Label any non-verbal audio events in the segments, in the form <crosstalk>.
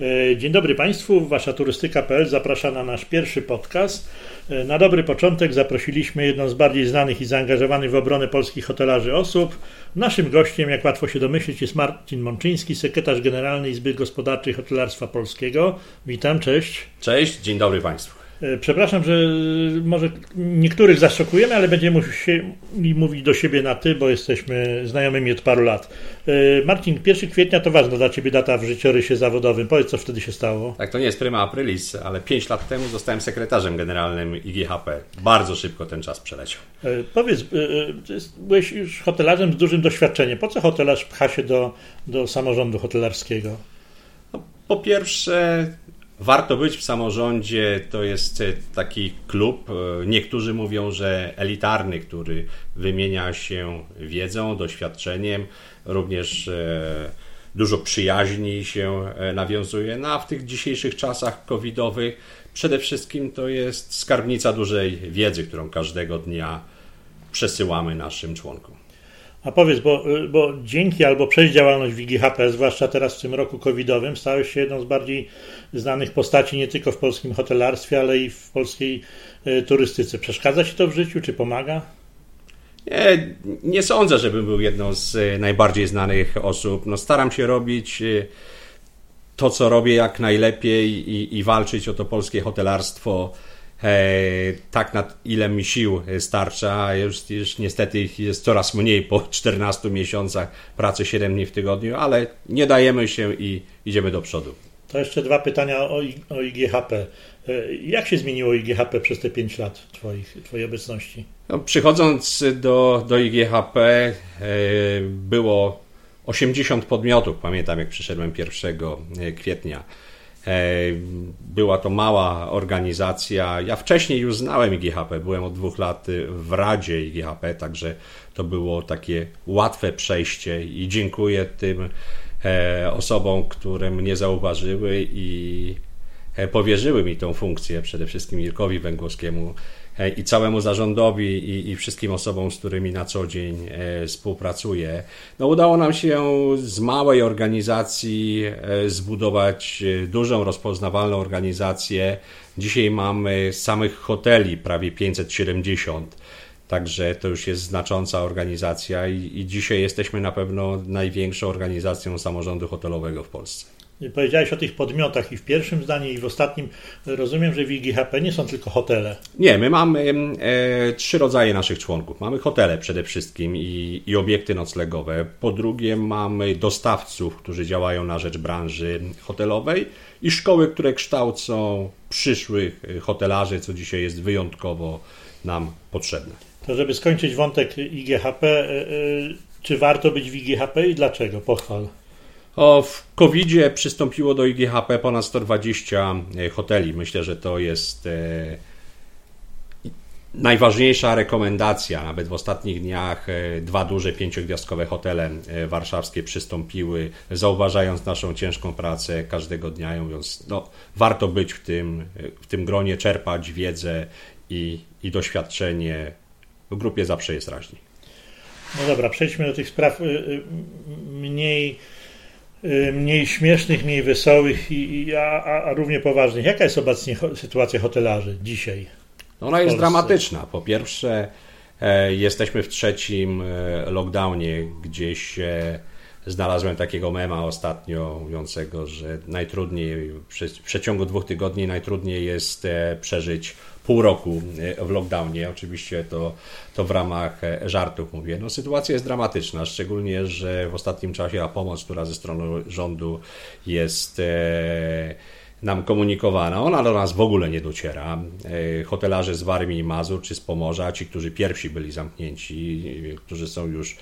E, dzień dobry Państwu, Wasza turystyka.pl zaprasza na nasz pierwszy podcast. E, na dobry początek zaprosiliśmy jedną z bardziej znanych i zaangażowanych w obronę polskich hotelarzy osób. Naszym gościem, jak łatwo się domyślić, jest Marcin Mączyński, sekretarz generalny Izby Gospodarczej Hotelarstwa Polskiego. Witam, cześć. Cześć, dzień dobry Państwu. E, przepraszam, że może niektórych zaszokujemy, ale będziemy musieli mówić do siebie na ty, bo jesteśmy znajomymi od paru lat. E, Marcin, 1 kwietnia to ważna dla ciebie data w życiorysie zawodowym. Powiedz, co wtedy się stało. Tak, to nie jest prima aprilis, ale 5 lat temu zostałem sekretarzem generalnym IGHP. Bardzo szybko ten czas przeleciał. E, powiedz, byłeś już hotelarzem z dużym doświadczeniem. Po co hotelarz pcha się do, do samorządu hotelarskiego? No, po pierwsze, Warto być w samorządzie to jest e, taki klub. E, niektórzy mówią, że elitarny, który wymienia się wiedzą, doświadczeniem, również e, dużo przyjaźni się nawiązuje. No a w tych dzisiejszych czasach covidowych przede wszystkim to jest skarbnica dużej wiedzy, którą każdego dnia przesyłamy naszym członkom. A powiedz, bo, bo dzięki albo przez działalność WIGHP, zwłaszcza teraz w tym roku covidowym, stałeś się jedną z bardziej znanych postaci nie tylko w polskim hotelarstwie, ale i w polskiej e, turystyce. Przeszkadza Ci to w życiu, czy pomaga? Nie, nie sądzę, żebym był jedną z e, najbardziej znanych osób. No, staram się robić to, co robię jak najlepiej i, i walczyć o to polskie hotelarstwo tak na ile mi sił starcza, już, już niestety ich jest coraz mniej po 14 miesiącach pracy 7 dni w tygodniu, ale nie dajemy się i idziemy do przodu. To jeszcze dwa pytania o, o IGHP. E, jak się zmieniło IGHP przez te 5 lat twoich, Twojej obecności? No, przychodząc do, do IGHP e, było 80 podmiotów, pamiętam jak przyszedłem 1 e, kwietnia. Była to mała organizacja. Ja wcześniej już znałem IGHP, byłem od dwóch lat w Radzie IGHP, także to było takie łatwe przejście i dziękuję tym E, osobom, które mnie zauważyły i e, powierzyły mi tą funkcję, przede wszystkim Mirkowi Węgłowskiemu e, i całemu zarządowi i, i, wszystkim osobom, z którymi na co dzień współpracuję. No, udało nam się z małej organizacji zbudować dużą, rozpoznawalną organizację. Dzisiaj mamy samych hoteli prawie 570 Także to już jest znacząca organizacja i, i dzisiaj jesteśmy na pewno największą organizacją samorządu hotelowego w Polsce. Powiedziałeś o tych podmiotach i w pierwszym zdaniu, i w ostatnim. Rozumiem, że w IGHP nie są tylko hotele. Nie, my mamy e, trzy rodzaje naszych członków. Mamy hotele przede wszystkim i, i obiekty noclegowe. Po drugie, mamy dostawców, którzy działają na rzecz branży hotelowej i szkoły, które kształcą przyszłych hotelarzy, co dzisiaj jest wyjątkowo nam potrzebne. To żeby skończyć wątek IGHP, e, e, czy warto być w IGHP i dlaczego? Pochwal. W covid przystąpiło do IGHP ponad 120 e, hoteli. Myślę, że to jest e, najważniejsza rekomendacja. Nawet w ostatnich dniach e, dwa duże pięciogwiazdkowe hotele warszawskie przystąpiły, zauważając naszą ciężką pracę każdego dnia, mówiąc, no, warto być w tym, w tym gronie, czerpać wiedzę i, i doświadczenie w grupie zawsze jest raźniej. No dobra, przejdźmy do tych spraw y, y, mniej, mniej śmiesznych, mniej wesołych, i, a, a równie poważnych. Jaka jest obecnie sytuacja hotelarzy dzisiaj? No ona jest dramatyczna. Po pierwsze, e, jesteśmy w trzecim e, lockdownie, gdzieś e, znalazłem takiego mema ostatnio mówiącego, że najtrudniej, w przeciągu dwóch tygodni najtrudniej jest przeżyć pół roku e, w lockdownie. Oczywiście to, to w ramach e, żartów mówię. No, sytuacja jest dramatyczna, szczególnie, że w ostatnim czasie a pomoc, która ze strony rządu jest e, nam komunikowana, ona do nas w ogóle nie dociera. Hotelarze z Warmii i Mazur czy z Pomorza, ci, którzy pierwsi byli zamknięci, którzy są już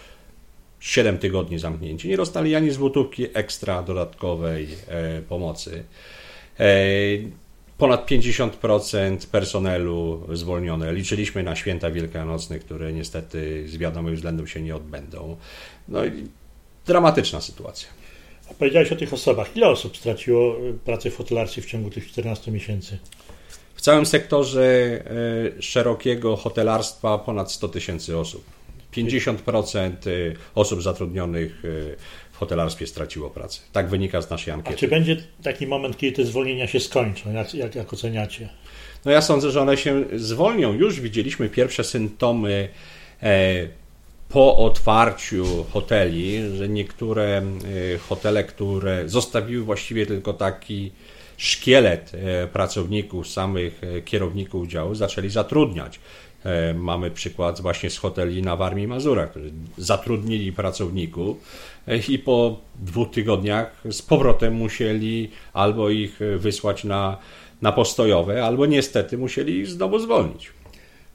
7 tygodni zamknięci, nie dostali ani złotówki ekstra dodatkowej pomocy ponad 50% personelu zwolnione. Liczyliśmy na święta wielkanocne, które niestety z wiadomych względów się nie odbędą. No i dramatyczna sytuacja. A powiedziałeś o tych osobach. Ile osób straciło y, pracę w hotelarstwie w ciągu tych 14 miesięcy? W całym sektorze y, szerokiego hotelarstwa ponad 100 tysięcy osób. 50% y, osób zatrudnionych w hotelarstwie straciło pracę. Tak wynika z naszej ankiety. A czy będzie taki moment, kiedy te zwolnienia się skończą? Jak, jak, jak oceniacie? No ja sądzę, że one się zwolnią. Już widzieliśmy pierwsze symptomy e, po otwarciu hoteli, że niektóre e, hotele, które zostawiły właściwie tylko taki szkielet e, pracowników, samych kierowników działu, zaczęli zatrudniać. Mamy przykład właśnie z hoteli na Warmii i Mazurach, którzy zatrudnili pracowników i po dwóch tygodniach z powrotem musieli albo ich wysłać na na postojowe, albo niestety musieli ich znowu zwolnić.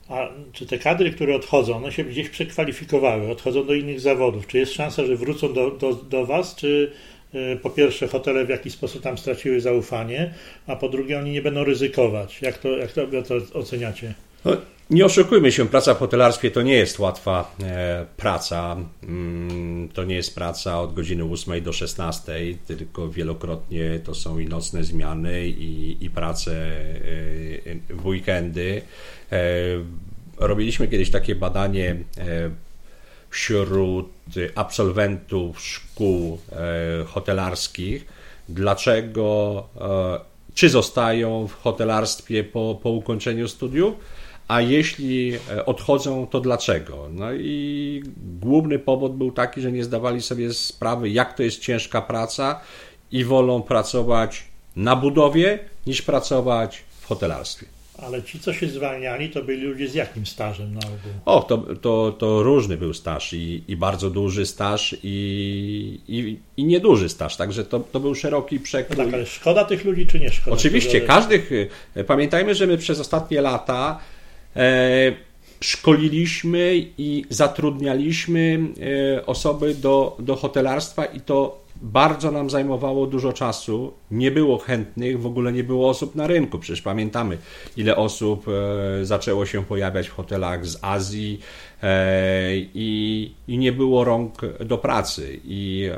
A czy te kadry, które odchodzą, one się gdzieś przekwalifikowały, odchodzą do innych zawodów? Czy jest szansa, że wrócą do, do, do Was, czy y, po pierwsze hotele w jakiś sposób tam straciły zaufanie, a po drugie oni nie będą ryzykować? Jak to, jak to, jak to oceniacie? Nie oszukujmy się, praca w hotelarstwie to nie jest łatwa e, praca. Mm, to nie jest praca od godziny 8 do 16, tylko wielokrotnie to są i nocne zmiany, i, i prace e, w weekendy. E, robiliśmy kiedyś takie badanie wśród absolwentów szkół hotelarskich, dlaczego, czy zostają w hotelarstwie po, po ukończeniu studiów a jeśli e, odchodzą, to dlaczego? No i główny powód był taki, że nie zdawali sobie sprawy, jak to jest ciężka praca i wolą pracować na budowie niż pracować w hotelarstwie. Ale ci, co się zwalniali, to byli ludzie z jakim stażem na ogół? O, to, to, to różny był staż i, i bardzo duży staż i, i, i nieduży staż, także to, to był szeroki przekrój. No tak, ale szkoda tych ludzi, czy nie szkoda? Oczywiście, każdych, e, pamiętajmy, że my przez ostatnie lata szkoliliśmy i zatrudnialiśmy e, osoby do, do hotelarstwa i to bardzo nam zajmowało dużo czasu. Nie było chętnych, w ogóle nie było osób na rynku. Przecież pamiętamy, ile osób e, zaczęło się pojawiać w hotelach z Azji i, i nie było rąk do pracy. I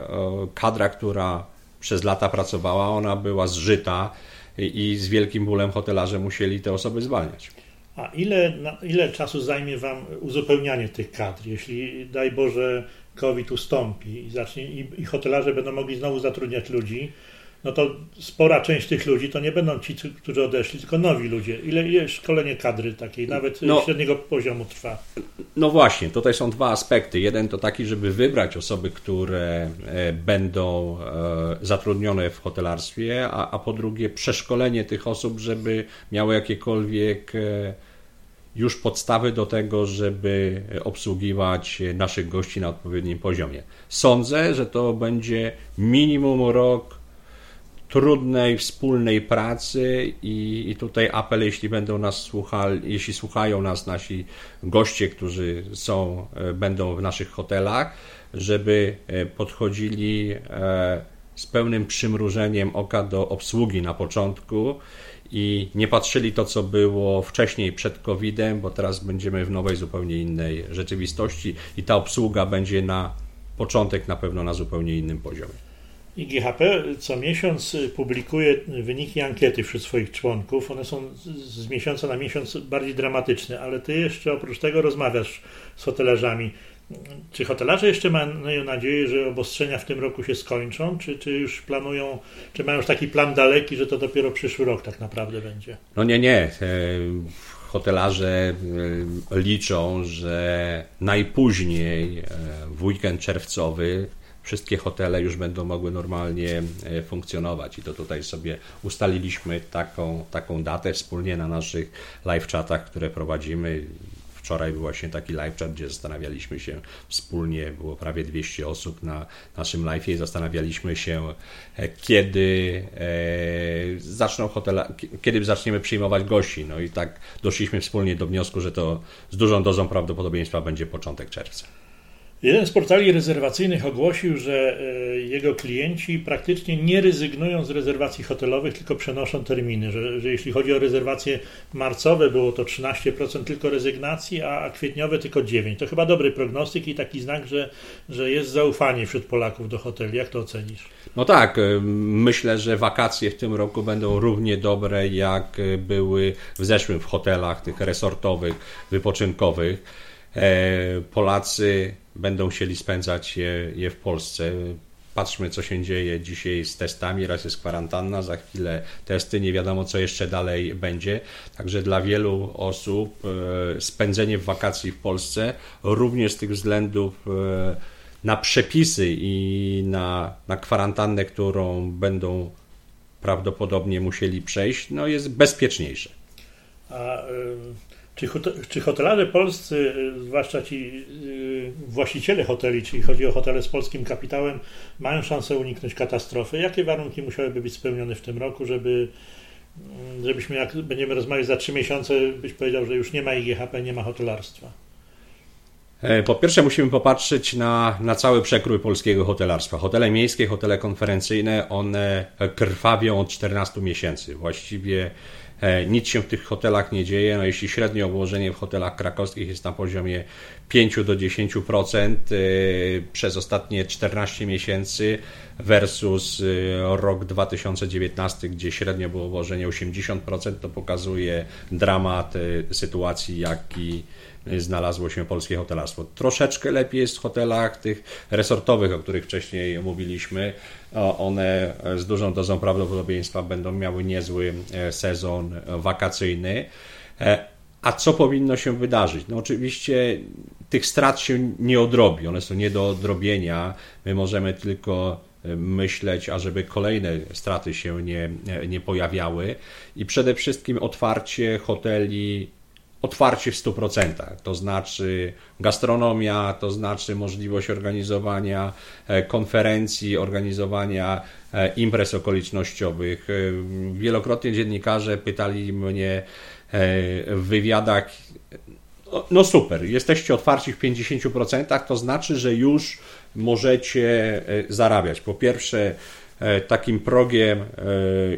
kadra, która przez lata pracowała, ona była zżyta i z wielkim bólem hotelarze musieli te osoby zwalniać. A ile, ile czasu zajmie Wam uzupełnianie tych kadr, jeśli daj Boże COVID ustąpi i, zacznie, i, i hotelarze będą mogli znowu zatrudniać ludzi, no to spora część tych ludzi to nie będą ci, którzy odeszli, tylko nowi ludzie. Ile, ile szkolenie kadry takiej, nawet no, średniego poziomu trwa? No właśnie, tutaj są dwa aspekty. Jeden to taki, żeby wybrać osoby, które e, będą e, zatrudnione w hotelarstwie, a, a po drugie przeszkolenie tych osób, żeby miały jakiekolwiek e, już podstawy do tego, żeby obsługiwać naszych gości na odpowiednim poziomie. Sądzę, że to będzie minimum rok trudnej wspólnej pracy i, i, tutaj apel, jeśli będą nas słuchali, jeśli słuchają nas nasi goście, którzy są, e, będą w naszych hotelach, żeby e, podchodzili e, z pełnym przymrużeniem oka do obsługi na początku i nie patrzyli to, co było wcześniej przed COVID-em, bo teraz będziemy w nowej, zupełnie innej rzeczywistości i ta obsługa będzie na początek na pewno na zupełnie innym poziomie. IGHP co miesiąc publikuje wyniki ankiety wśród swoich członków. One są z miesiąca na miesiąc bardziej dramatyczne, ale ty jeszcze oprócz tego rozmawiasz z hotelarzami. Czy hotelarze jeszcze mają nadzieję, że obostrzenia w tym roku się skończą, czy, czy już planują, czy mają już taki plan daleki, że to dopiero przyszły rok tak naprawdę będzie? No nie, nie. E, hotelarze e, liczą, że najpóźniej e, w weekend czerwcowy wszystkie hotele już będą mogły normalnie e, funkcjonować i to tutaj sobie ustaliliśmy taką, taką datę wspólnie na naszych live chatach, które prowadzimy. Wczoraj był właśnie taki live chat, gdzie zastanawialiśmy się wspólnie, było prawie 200 osób na naszym live i zastanawialiśmy się, e, kiedy e, zaczną hotele, kiedy zaczniemy przyjmować gości. No i tak doszliśmy wspólnie do wniosku, że to z dużą dozą prawdopodobieństwa będzie początek czerwca. Jeden z portali rezerwacyjnych ogłosił, że e, jego klienci praktycznie nie rezygnują z rezerwacji hotelowych, tylko przenoszą terminy. Że, że jeśli chodzi o rezerwacje marcowe, było to 13% tylko rezygnacji, a kwietniowe tylko 9%. To chyba dobry prognostyk i taki znak, że, że jest zaufanie wśród Polaków do hoteli. Jak to ocenisz? No tak, e, myślę, że wakacje w tym roku będą równie dobre, jak e, były w zeszłym w hotelach tych resortowych, wypoczynkowych. Polacy będą chcieli spędzać je, je w Polsce. patrzmy, co się dzieje dzisiaj z testami. Raz jest kwarantanna, za chwilę testy, nie wiadomo, co jeszcze dalej będzie. Także dla wielu osób spędzenie wakacji w Polsce również z tych względów na przepisy i na, na kwarantannę, którą będą prawdopodobnie musieli przejść, no jest bezpieczniejsze. A czy, czy hotelarze polscy, y, zwłaszcza ci y, właściciele hoteli, czyli chodzi o hotele z polskim kapitałem, mają szansę uniknąć katastrofy? Jakie warunki musiałyby być spełnione w tym roku, żeby mm, żebyśmy jak będziemy rozmawiać za trzy miesiące, byś powiedział, że już nie ma IGHP, nie ma hotelarstwa? E, po pierwsze musimy popatrzeć na, na cały przekrój polskiego hotelarstwa. Hotele miejskie, hotele konferencyjne, one krwawią od 14 miesięcy. Właściwie nic się w tych hotelach nie dzieje. No, jeśli średnie obłożenie w hotelach krakowskich jest na poziomie 5 do 10% e, przez ostatnie 14 miesięcy versus rok 2019, gdzie średnio było obłożenie 80%, to pokazuje dramat sytuacji, jaki znalazło się polskie hotelarstwo. Troszeczkę lepiej jest w hotelach tych resortowych, o których wcześniej mówiliśmy. One z dużą dozą prawdopodobieństwa będą miały niezły e, sezon wakacyjny. E, a co powinno się wydarzyć? No oczywiście tych strat się nie odrobi, one są nie do odrobienia. My możemy tylko e, myśleć, ażeby kolejne straty się nie, nie pojawiały i przede wszystkim otwarcie hoteli otwarcie w 100%. To znaczy gastronomia, to znaczy możliwość organizowania e, konferencji, organizowania e, imprez okolicznościowych. E, wielokrotnie dziennikarze pytali mnie w wywiadach, no super, jesteście otwarci w 50%, to znaczy, że już możecie zarabiać. Po pierwsze, takim progiem e,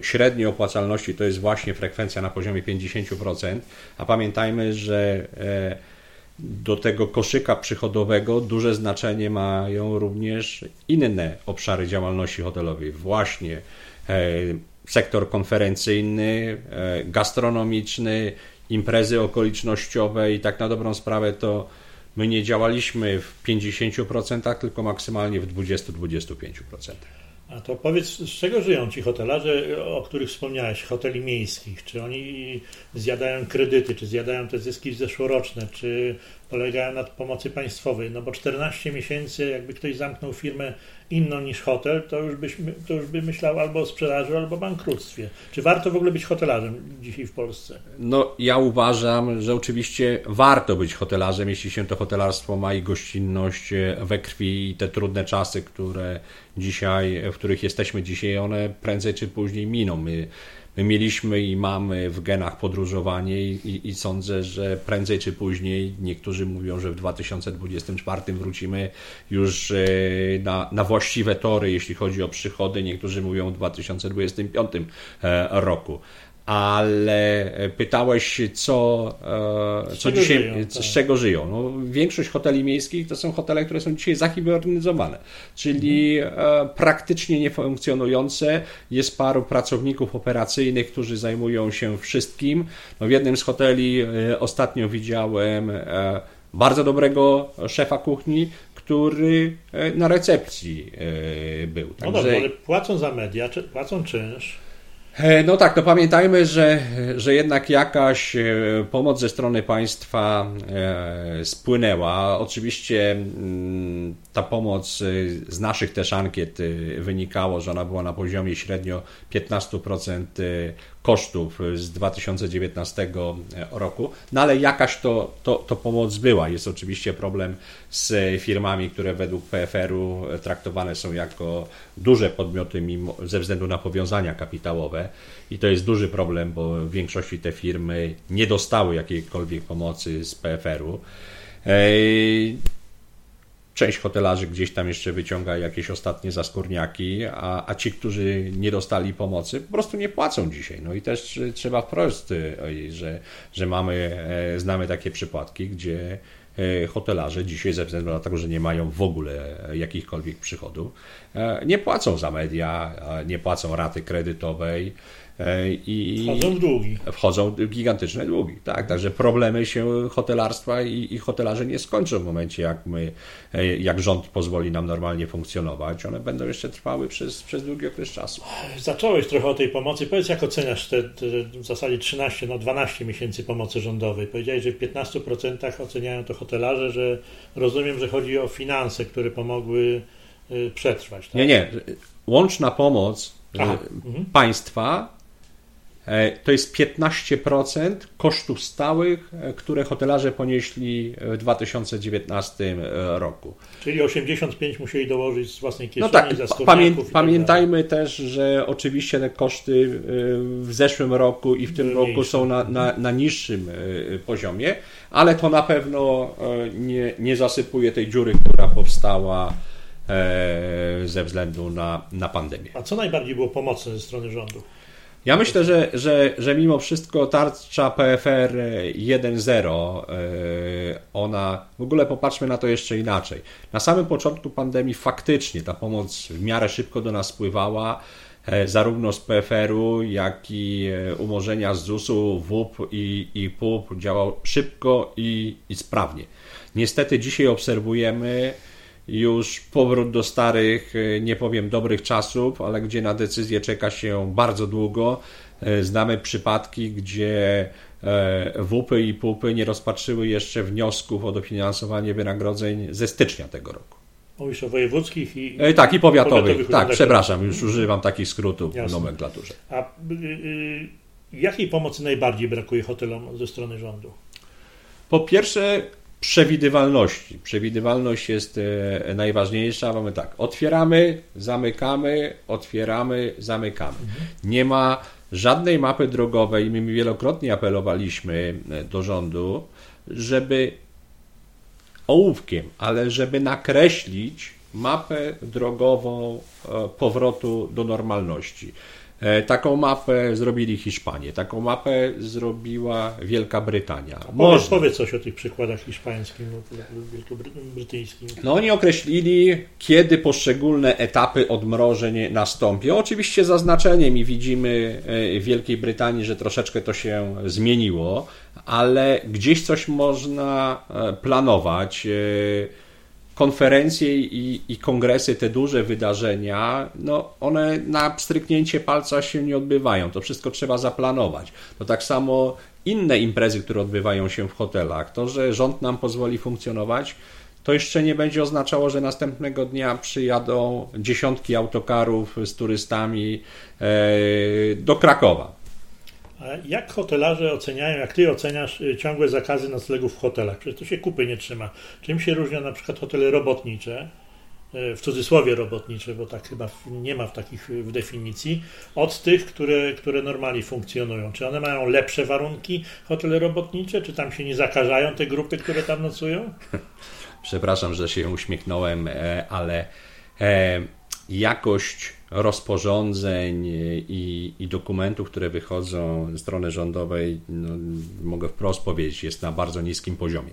średniej opłacalności to jest właśnie frekwencja na poziomie 50%, a pamiętajmy, że e, do tego koszyka przychodowego duże znaczenie mają również inne obszary działalności hotelowej, właśnie sektor konferencyjny, gastronomiczny, imprezy okolicznościowe i tak na dobrą sprawę to my nie działaliśmy w 50%, tylko maksymalnie w 20-25%. A to powiedz, z czego żyją ci hotelarze, o których wspomniałeś, hoteli miejskich? Czy oni zjadają kredyty, czy zjadają te zyski zeszłoroczne, czy polegają na pomocy państwowej? No bo 14 miesięcy, jakby ktoś zamknął firmę inną niż hotel, to już, byś, to już by myślał albo o sprzedaży, albo o bankructwie. Czy warto w ogóle być hotelarzem dzisiaj w Polsce? No, ja uważam, że oczywiście warto być hotelarzem, jeśli się to hotelarstwo ma i gościnność we krwi i te trudne czasy, które dzisiaj, w których jesteśmy dzisiaj, one prędzej czy później miną. My My mieliśmy i mamy w genach podróżowanie i, i, sądzę, że prędzej czy później niektórzy mówią, że w 2024 wrócimy już e, na, na właściwe tory, jeśli chodzi o przychody. Niektórzy mówią w 2025 e, roku ale pytałeś, co, e, co dzisiaj, żyją, z tak. czego żyją. No, większość hoteli miejskich to są hotele, które są dzisiaj zahibernyzowane, czyli mhm. praktycznie niefunkcjonujące. Jest paru pracowników operacyjnych, którzy zajmują się wszystkim. No, w jednym z hoteli e, ostatnio widziałem bardzo dobrego szefa kuchni, który na recepcji był. Także... No dobrze, ale płacą za media, płacą czynsz. E, no tak, to pamiętajmy, że, że jednak jakaś e, pomoc ze strony państwa e, spłynęła. Oczywiście mm, ta pomoc z naszych też ankiet wynikało, że ona była na poziomie średnio 15% kosztów z 2019 roku, no ale jakaś to, to, to pomoc była. Jest oczywiście problem z firmami, które według PFR-u traktowane są jako duże podmioty mimo, ze względu na powiązania kapitałowe i to jest duży problem, bo w większości te firmy nie dostały jakiejkolwiek pomocy z PFR-u. Część hotelarzy gdzieś tam jeszcze wyciąga jakieś ostatnie zaskórniaki, a, a ci, którzy nie dostali pomocy, po prostu nie płacą dzisiaj. No i też trzeba wprost, e, że, że mamy, e, znamy takie przypadki, gdzie hotelarze dzisiaj ze względu na to, że nie mają w ogóle jakichkolwiek przychodów, nie płacą za media, nie płacą raty kredytowej, E, I wchodzą w długi. Wchodzą w gigantyczne długi, tak. Także problemy się hotelarstwa i, i hotelarze nie skończą w momencie, jak my, e, jak rząd pozwoli nam normalnie funkcjonować. One będą jeszcze trwały przez, przez długi okres czasu. Zacząłeś trochę o tej pomocy. Powiedz, jak oceniasz te, te w zasadzie 13, no 12 miesięcy pomocy rządowej? Powiedziałeś, że w 15% oceniają to hotelarze, że rozumiem, że chodzi o finanse, które pomogły y, przetrwać. Tak? Nie, nie. Łączna pomoc Aha. Y, mhm. państwa E, to jest 15% kosztów stałych, e, które hotelarze ponieśli w 2019 e, roku. Czyli 85 musieli dołożyć z własnej kieszeni no tak, za pamię tak Pamiętajmy też, że oczywiście te koszty w zeszłym roku i w tym roku są na, na, na, niższym poziomie, ale to na pewno nie, nie zasypuje tej dziury, która powstała ze względu na, na pandemię. A co najbardziej było pomocne ze strony rządu? Ja myślę, że, że, że mimo wszystko tarcza PFR 1.0, e, ona, w ogóle popatrzmy na to jeszcze inaczej. Na samym początku pandemii faktycznie ta pomoc w miarę szybko do nas spływała, e, zarówno z PFR-u, jak i e, umorzenia z ZUS-u, WUP i, i PUP działał szybko i, i sprawnie. Niestety dzisiaj obserwujemy, już powrót do starych, e, nie powiem dobrych czasów, ale gdzie na decyzję czeka się bardzo długo. E, znamy przypadki, gdzie e, WUPy i PUPy nie rozpatrzyły jeszcze wniosków o dofinansowanie wynagrodzeń ze stycznia tego roku. Mówisz o wojewódzkich i. E, tak, i powiatowych. powiatowych tak, przepraszam, już używam takich skrótów Jasne. w nomenklaturze. A y, y, jakiej pomocy najbardziej brakuje hotelom ze strony rządu? Po pierwsze, przewidywalności. Przewidywalność jest e, najważniejsza. Mamy tak, otwieramy, zamykamy, otwieramy, zamykamy. Nie ma żadnej mapy drogowej. My wielokrotnie apelowaliśmy e, do rządu, żeby ołówkiem, ale żeby nakreślić mapę drogową e, powrotu do normalności. E, taką mapę zrobili Hiszpanie, taką mapę zrobiła Wielka Brytania. Powiedz, powiedz coś o tych przykładach hiszpańskim lub wielkobrytyjskim. No oni określili, kiedy poszczególne etapy odmrożeń nastąpią. Oczywiście zaznaczeniem i widzimy e, w Wielkiej Brytanii, że troszeczkę to się zmieniło, ale gdzieś coś można e, planować konferencje i, i, kongresy, te duże wydarzenia, no one na stryknięcie palca się nie odbywają. To wszystko trzeba zaplanować. To tak samo inne imprezy, które odbywają się w hotelach. To, że rząd nam pozwoli funkcjonować, to jeszcze nie będzie oznaczało, że następnego dnia przyjadą dziesiątki autokarów z turystami e, do Krakowa jak hotelarze oceniają, jak ty oceniasz y, ciągłe zakazy noclegów w hotelach? Przecież to się kupy nie trzyma. Czym się różnią na przykład hotele robotnicze, y, w cudzysłowie robotnicze, bo tak chyba nie ma w takich w definicji, od tych, które, które normalnie funkcjonują. Czy one mają lepsze warunki, hotele robotnicze, czy tam się nie zakażają te grupy, które tam nocują? <laughs> Przepraszam, że się uśmiechnąłem, e, ale e, jakość rozporządzeń i, i, dokumentów, które wychodzą ze strony rządowej, no, mogę wprost powiedzieć, jest na bardzo niskim poziomie.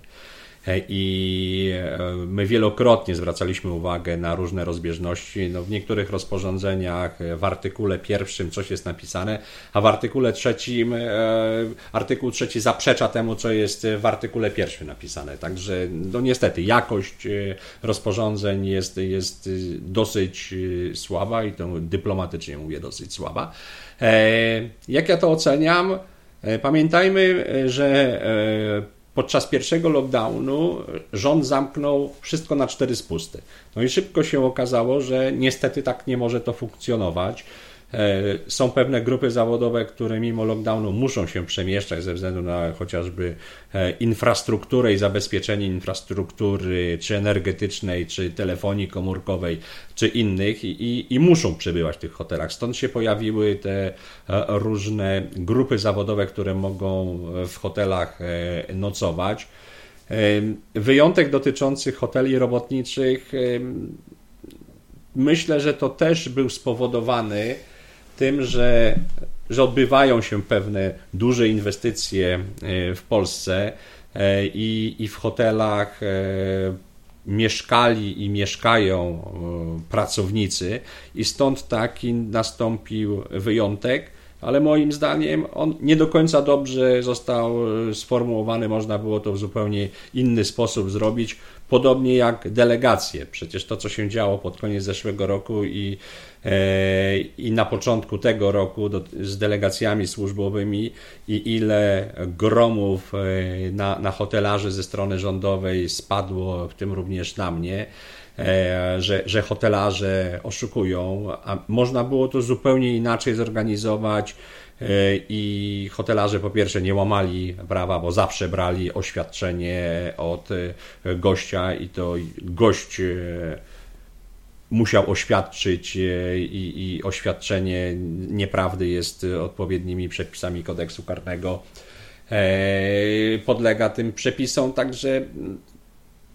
E, I e, my wielokrotnie zwracaliśmy uwagę na różne rozbieżności. No, w niektórych rozporządzeniach e, w artykule pierwszym coś jest napisane, a w artykule trzecim, artykuł trzeci zaprzecza temu, co jest w artykule pierwszym napisane. Także no niestety jakość rozporządzeń jest, jest dosyć słaba i to dyplomatycznie mówię dosyć słaba. Jak ja to oceniam? Pamiętajmy, że podczas pierwszego lockdownu rząd zamknął wszystko na cztery spusty. No i szybko się okazało, że niestety tak nie może to funkcjonować. E, są pewne grupy zawodowe, które mimo lockdownu muszą się przemieszczać ze względu na chociażby e, infrastrukturę i zabezpieczenie infrastruktury, czy energetycznej, czy telefonii komórkowej, czy innych, i, i muszą przebywać w tych hotelach. Stąd się pojawiły te e, różne grupy zawodowe, które mogą w hotelach nocować. Wyjątek dotyczący hoteli robotniczych, myślę, że to też był spowodowany tym, że, że odbywają się pewne duże inwestycje e, w Polsce. i, i w hotelach mieszkali i mieszkają pracownicy, i stąd taki nastąpił wyjątek ale moim zdaniem on nie do końca dobrze został e, sformułowany, można było to w zupełnie inny sposób zrobić, podobnie jak delegacje. Przecież to, co się działo pod koniec zeszłego roku i, e, i na początku tego roku do, z delegacjami służbowymi i ile gromów e, na, na hotelarzy ze strony rządowej spadło, w tym również na mnie. E, że, że hotelarze oszukują, a można było to zupełnie inaczej zorganizować e, i hotelarze po pierwsze nie łamali prawa, bo zawsze brali oświadczenie od e, gościa i to gość musiał oświadczyć i, i oświadczenie nieprawdy jest odpowiednimi przepisami kodeksu karnego podlega tym przepisom, także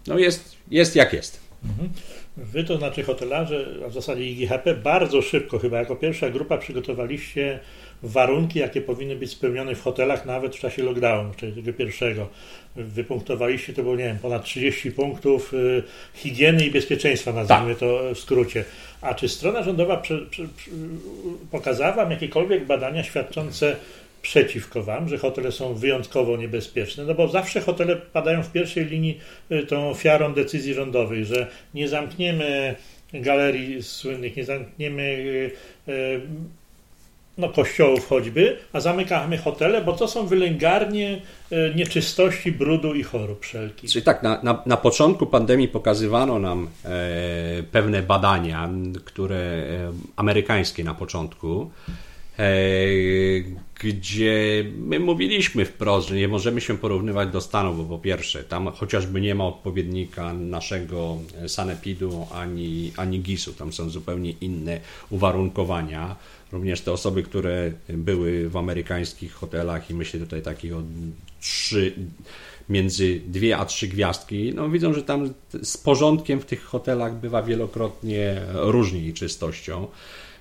no jest, jest jak jest. Mhm. Wy, to znaczy hotelarze, a w zasadzie IGHP, bardzo szybko, chyba jako pierwsza grupa, przygotowaliście warunki, jakie powinny być spełnione w hotelach nawet w czasie lockdownu, czyli tego pierwszego. Wypunktowaliście, to było, nie wiem, ponad 30 punktów y, higieny i bezpieczeństwa, nazwijmy tak. to w skrócie. A czy strona rządowa prze, prze, prze, pokazała Wam jakiekolwiek badania świadczące przeciwko Wam, że hotele są wyjątkowo niebezpieczne, no bo zawsze hotele padają w pierwszej linii y, tą ofiarą decyzji rządowej, że nie zamkniemy galerii słynnych, nie zamkniemy y, y, no, kościołów choćby, a zamykamy hotele, bo to są wylęgarnie nieczystości, brudu i chorób wszelkich. Czyli tak, na, na, na początku pandemii pokazywano nam e, pewne badania, które e, amerykańskie na początku, gdzie my mówiliśmy wprost, że nie możemy się porównywać do Stanów, bo po pierwsze, tam chociażby nie ma odpowiednika naszego sanepidu ani, ani GIS-u, tam są zupełnie inne uwarunkowania. Również te osoby, które były w amerykańskich hotelach i myślę tutaj takich o trzy, między dwie a trzy gwiazdki, no widzą, że tam z porządkiem w tych hotelach bywa wielokrotnie różniej czystością.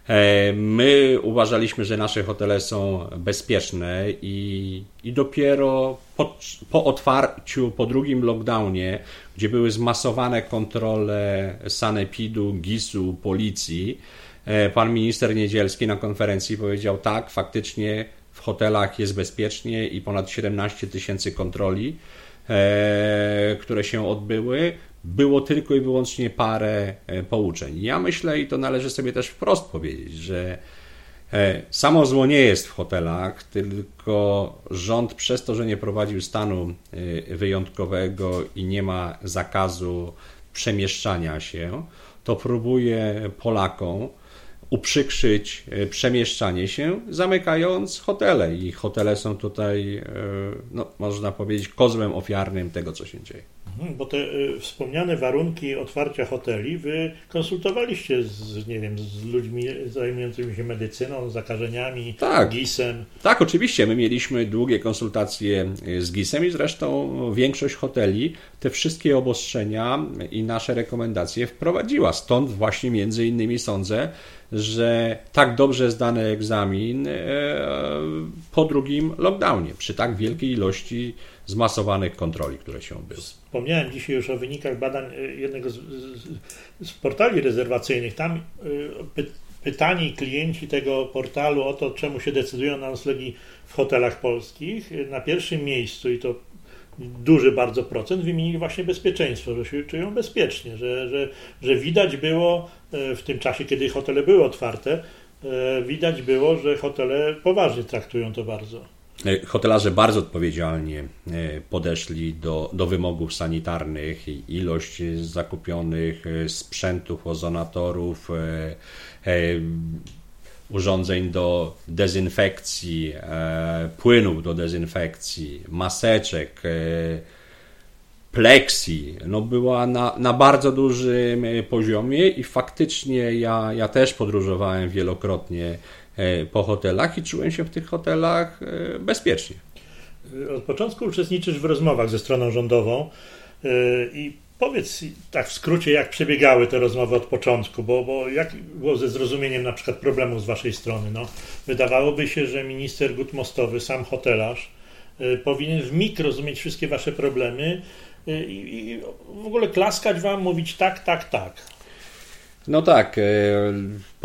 E, my uważaliśmy, że nasze hotele są bezpieczne i, i dopiero po, po otwarciu, po drugim lockdownie, gdzie były zmasowane kontrole sanepidu, GIS-u, policji, e, pan minister Niedzielski na konferencji powiedział tak, faktycznie w hotelach jest bezpiecznie i ponad 17 tysięcy kontroli, e, które się odbyły było tylko i wyłącznie parę e, pouczeń. Ja myślę, i to należy sobie też wprost powiedzieć, że e, samo zło nie jest w hotelach, tylko rząd przez to, że nie prowadził stanu e, wyjątkowego i nie ma zakazu przemieszczania się, to próbuje Polakom uprzykrzyć przemieszczanie się, zamykając hotele. I hotele są tutaj, no, można powiedzieć, kozłem ofiarnym tego, co się dzieje. Mhm, bo te y, wspomniane warunki otwarcia hoteli wy konsultowaliście z, nie wiem, z ludźmi zajmującymi się medycyną, zakażeniami, tak, GIS-em. Tak, oczywiście. My mieliśmy długie konsultacje z GIS-em i zresztą większość hoteli te wszystkie obostrzenia i nasze rekomendacje wprowadziła. Stąd właśnie między innymi sądzę, że tak dobrze zdany egzamin e, po drugim lockdownie, przy tak wielkiej ilości zmasowanych kontroli, które się odbyły. Wspomniałem dzisiaj już o wynikach badań e, jednego z, z portali rezerwacyjnych. Tam e, py, pytani klienci tego portalu o to, czemu się decydują na noclegi w hotelach polskich, na pierwszym miejscu i to duży bardzo procent wymienili właśnie bezpieczeństwo, że się czują bezpiecznie, że, że, że widać było e, w tym czasie, kiedy hotele były otwarte, widać było, że hotele poważnie traktują to bardzo. E, hotelarze bardzo odpowiedzialnie e, podeszli do, do wymogów sanitarnych, ilość zakupionych e, sprzętów, ozonatorów, urządzeń do dezynfekcji, płynów do dezynfekcji, maseczek, pleksji, no była na, na bardzo dużym poziomie i faktycznie ja, ja też podróżowałem wielokrotnie E, po hotelach i czułem się w tych hotelach e, bezpiecznie. Od początku uczestniczysz w rozmowach ze stroną rządową e, i powiedz tak w skrócie, jak przebiegały te rozmowy od początku, bo, bo jak było ze zrozumieniem na przykład problemów z waszej strony? No, wydawałoby się, że minister Gutmostowy, sam hotelarz, powinien w mig rozumieć wszystkie wasze problemy i w ogóle klaskać wam, mówić tak, tak, tak. No tak, e,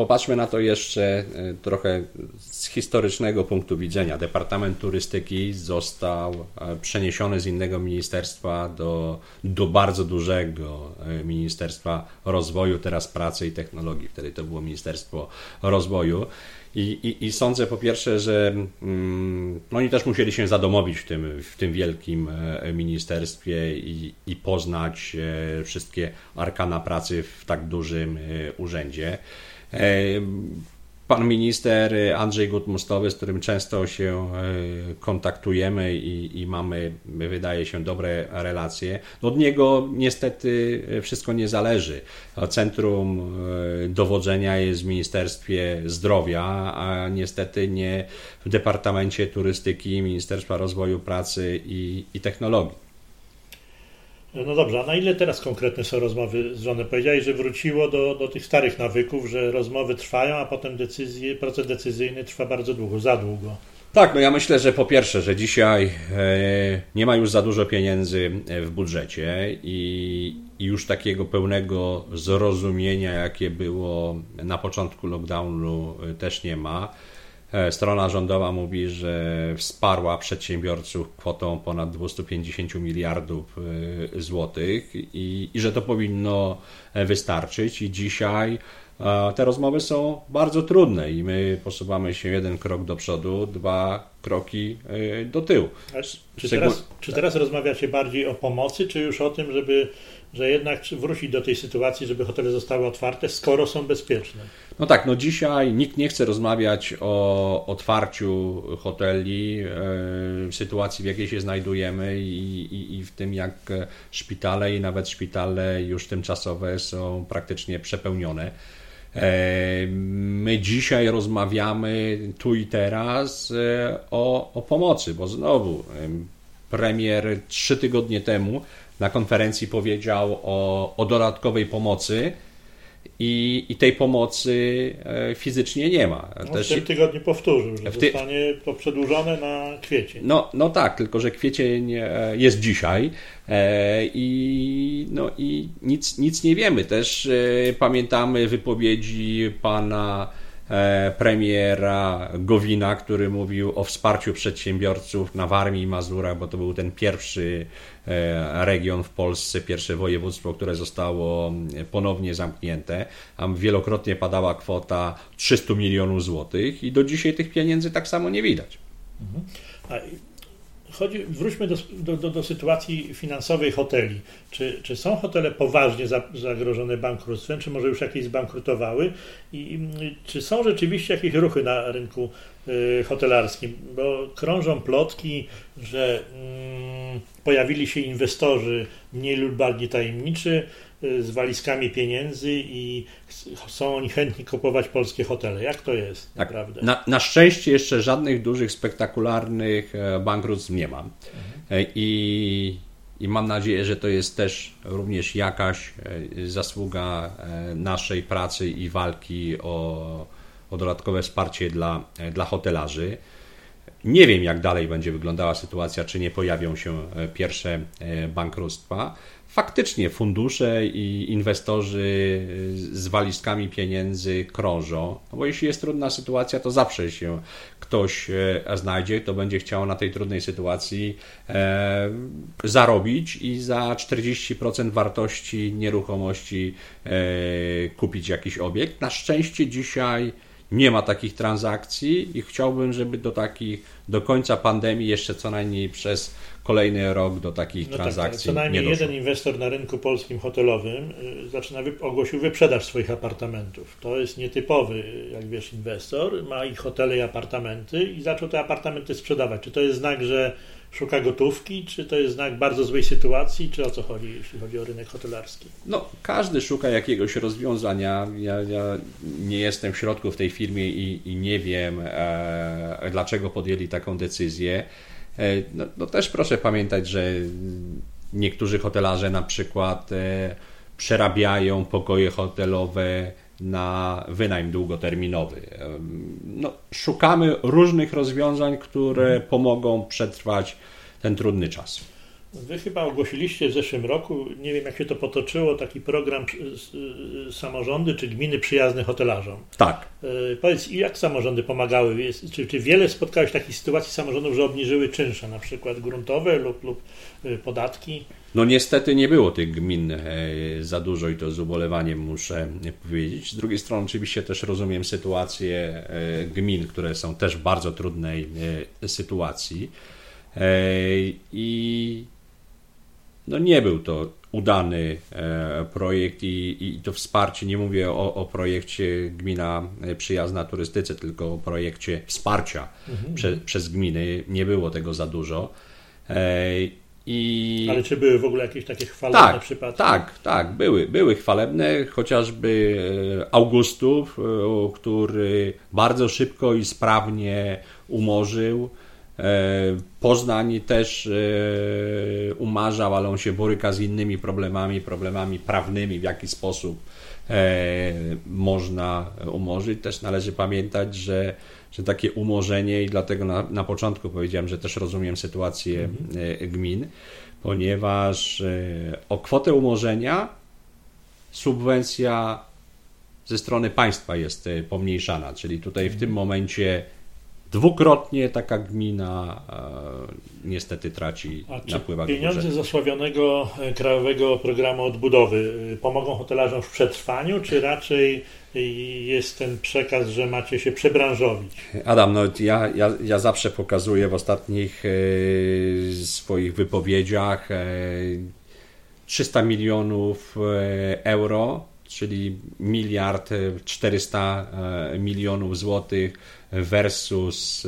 popatrzmy na to jeszcze e, trochę z historycznego punktu widzenia. Departament Turystyki został e, przeniesiony z innego ministerstwa do, do bardzo dużego Ministerstwa Rozwoju, teraz Pracy i Technologii. Wtedy to było Ministerstwo Rozwoju. I, i, I, sądzę po pierwsze, że mm, oni też musieli się zadomowić w tym, w tym wielkim e, ministerstwie i, i poznać e, wszystkie arkana pracy w tak dużym e, urzędzie. Pan minister Andrzej Gutmustowy, z którym często się e, kontaktujemy i, i, mamy, wydaje się, dobre relacje, no od niego niestety wszystko nie zależy. Centrum e, dowodzenia jest w Ministerstwie Zdrowia, a niestety nie w Departamencie Turystyki Ministerstwa Rozwoju Pracy i, i Technologii. No dobrze, a na ile teraz konkretne są rozmowy z żoną? Powiedziałeś, że wróciło do, do tych starych nawyków, że rozmowy trwają, a potem decyzje, proces decyzyjny trwa bardzo długo, za długo. Tak, no ja myślę, że po pierwsze, że dzisiaj e, nie ma już za dużo pieniędzy e, w budżecie i, i już takiego pełnego zrozumienia, jakie było na początku lockdownu, e, też nie ma. E, strona rządowa mówi, że wsparła przedsiębiorców kwotą ponad 250 miliardów e, złotych i, i że to powinno e, wystarczyć. I dzisiaj te rozmowy są bardzo trudne i my posuwamy się jeden krok do przodu, dwa kroki do tyłu. Czy teraz, czy teraz rozmawiacie bardziej o pomocy, czy już o tym, żeby że jednak wrócić do tej sytuacji, żeby hotele zostały otwarte, skoro są bezpieczne? No tak, no dzisiaj nikt nie chce rozmawiać o otwarciu hoteli, e, w sytuacji, w jakiej się znajdujemy i, i, i w tym, jak szpitale i nawet szpitale już tymczasowe są praktycznie przepełnione. E, my dzisiaj rozmawiamy tu i teraz e, o, o pomocy, bo znowu premier trzy tygodnie temu na konferencji powiedział o, o dodatkowej pomocy i, i tej pomocy e, fizycznie nie ma. No, Też w tym tygodniu powtórzył, że ty... zostanie to przedłużone na kwiecień. No, no tak, tylko że kwiecień e, jest dzisiaj e, i, no, i nic, nic nie wiemy. Też pamiętamy wypowiedzi pana premiera Gowina, który mówił o wsparciu przedsiębiorców na Warmii i Mazurach, bo to był ten pierwszy E, region w Polsce, pierwsze województwo, które zostało ponownie zamknięte. Tam wielokrotnie padała kwota 300 milionów złotych i do dzisiaj tych pieniędzy tak samo nie widać. Mhm. Chodzi, wróćmy do, do, do, sytuacji finansowej hoteli. Czy, czy są hotele poważnie zagrożone bankructwem, czy może już jakieś zbankrutowały? I, czy są rzeczywiście jakieś ruchy na rynku y, hotelarskim? Bo krążą plotki, że mm, pojawili się inwestorzy mniej lub bardziej tajemniczy y, z walizkami pieniędzy i są oni chętni kupować polskie hotele. Jak to jest tak, naprawdę? Na, na, szczęście jeszcze żadnych dużych, spektakularnych e, bankructw nie mam. Mhm. I, I mam nadzieję, że to jest też również jakaś e, zasługa naszej pracy i walki o, o dodatkowe wsparcie dla, dla hotelarzy. Nie wiem, jak dalej będzie wyglądała sytuacja, czy nie pojawią się e, pierwsze e, bankructwa. Faktycznie fundusze i inwestorzy e, z walizkami pieniędzy krążą, no bo jeśli jest trudna sytuacja, to zawsze się ktoś znajdzie, kto będzie chciał na tej trudnej sytuacji zarobić i za 40% wartości nieruchomości kupić jakiś obiekt. Na szczęście dzisiaj nie ma takich transakcji i chciałbym, żeby do takich, do końca pandemii jeszcze co najmniej przez kolejny rok do takich no transakcji tak, tak. Co najmniej jeden inwestor na rynku polskim hotelowym y, zaczyna, ogłosił wyprzedaż swoich apartamentów. To jest nietypowy, jak wiesz, inwestor. Ma i hotele i apartamenty i zaczął te apartamenty sprzedawać. Czy to jest znak, że szuka gotówki, czy to jest znak bardzo złej sytuacji, czy o co chodzi, jeśli chodzi o rynek hotelarski? No, każdy szuka jakiegoś rozwiązania. Ja, ja nie jestem w środku w tej firmie i, i nie wiem, e, dlaczego podjęli taką decyzję. E, no, no, też proszę pamiętać, że niektórzy hotelarze na przykład e, przerabiają pokoje hotelowe na wynajem długoterminowy. No, szukamy różnych rozwiązań, które pomogą przetrwać ten trudny czas. Wy chyba ogłosiliście w zeszłym roku, nie wiem jak się to potoczyło, taki program samorządy czy gminy przyjazne hotelarzom. Tak. Y, powiedz, jak samorządy pomagały? Czy, czy wiele spotkałeś takich sytuacji samorządów, że obniżyły czynsze, na przykład gruntowe lub, lub y, podatki? No niestety nie było tych gmin e, za dużo i to z ubolewaniem muszę powiedzieć. Z drugiej strony oczywiście też rozumiem sytuację e, gmin, które są też w bardzo trudnej e, sytuacji. I no nie był to udany projekt i, i to wsparcie, nie mówię o, o projekcie Gmina Przyjazna Turystyce, tylko o projekcie wsparcia mhm. prze, przez gminy. Nie było tego za dużo. E, I... Ale czy były w ogóle jakieś takie chwalebne tak, przypadki? Tak, tak, były, były chwalebne, chociażby e, Augustów, który bardzo szybko i sprawnie umorzył E, Poznań też e, umarzał, ale on się boryka z innymi problemami, problemami prawnymi, w jaki sposób e, można umorzyć. Też należy pamiętać, że, że takie umorzenie, i dlatego na, na początku powiedziałem, że też rozumiem sytuację mhm. gmin, ponieważ o kwotę umorzenia subwencja ze strony państwa jest pomniejszana, czyli tutaj w tym momencie Dwukrotnie taka gmina e, niestety traci A napływa Pieniądze z osławionego e, Krajowego Programu Odbudowy e, pomogą hotelarzom w przetrwaniu, czy raczej jest ten przekaz, że macie się przebranżowić? Adam, no ja, ja, ja zawsze pokazuję w ostatnich e, swoich wypowiedziach e, 300 milionów e, euro, czyli miliard 400 milionów złotych versus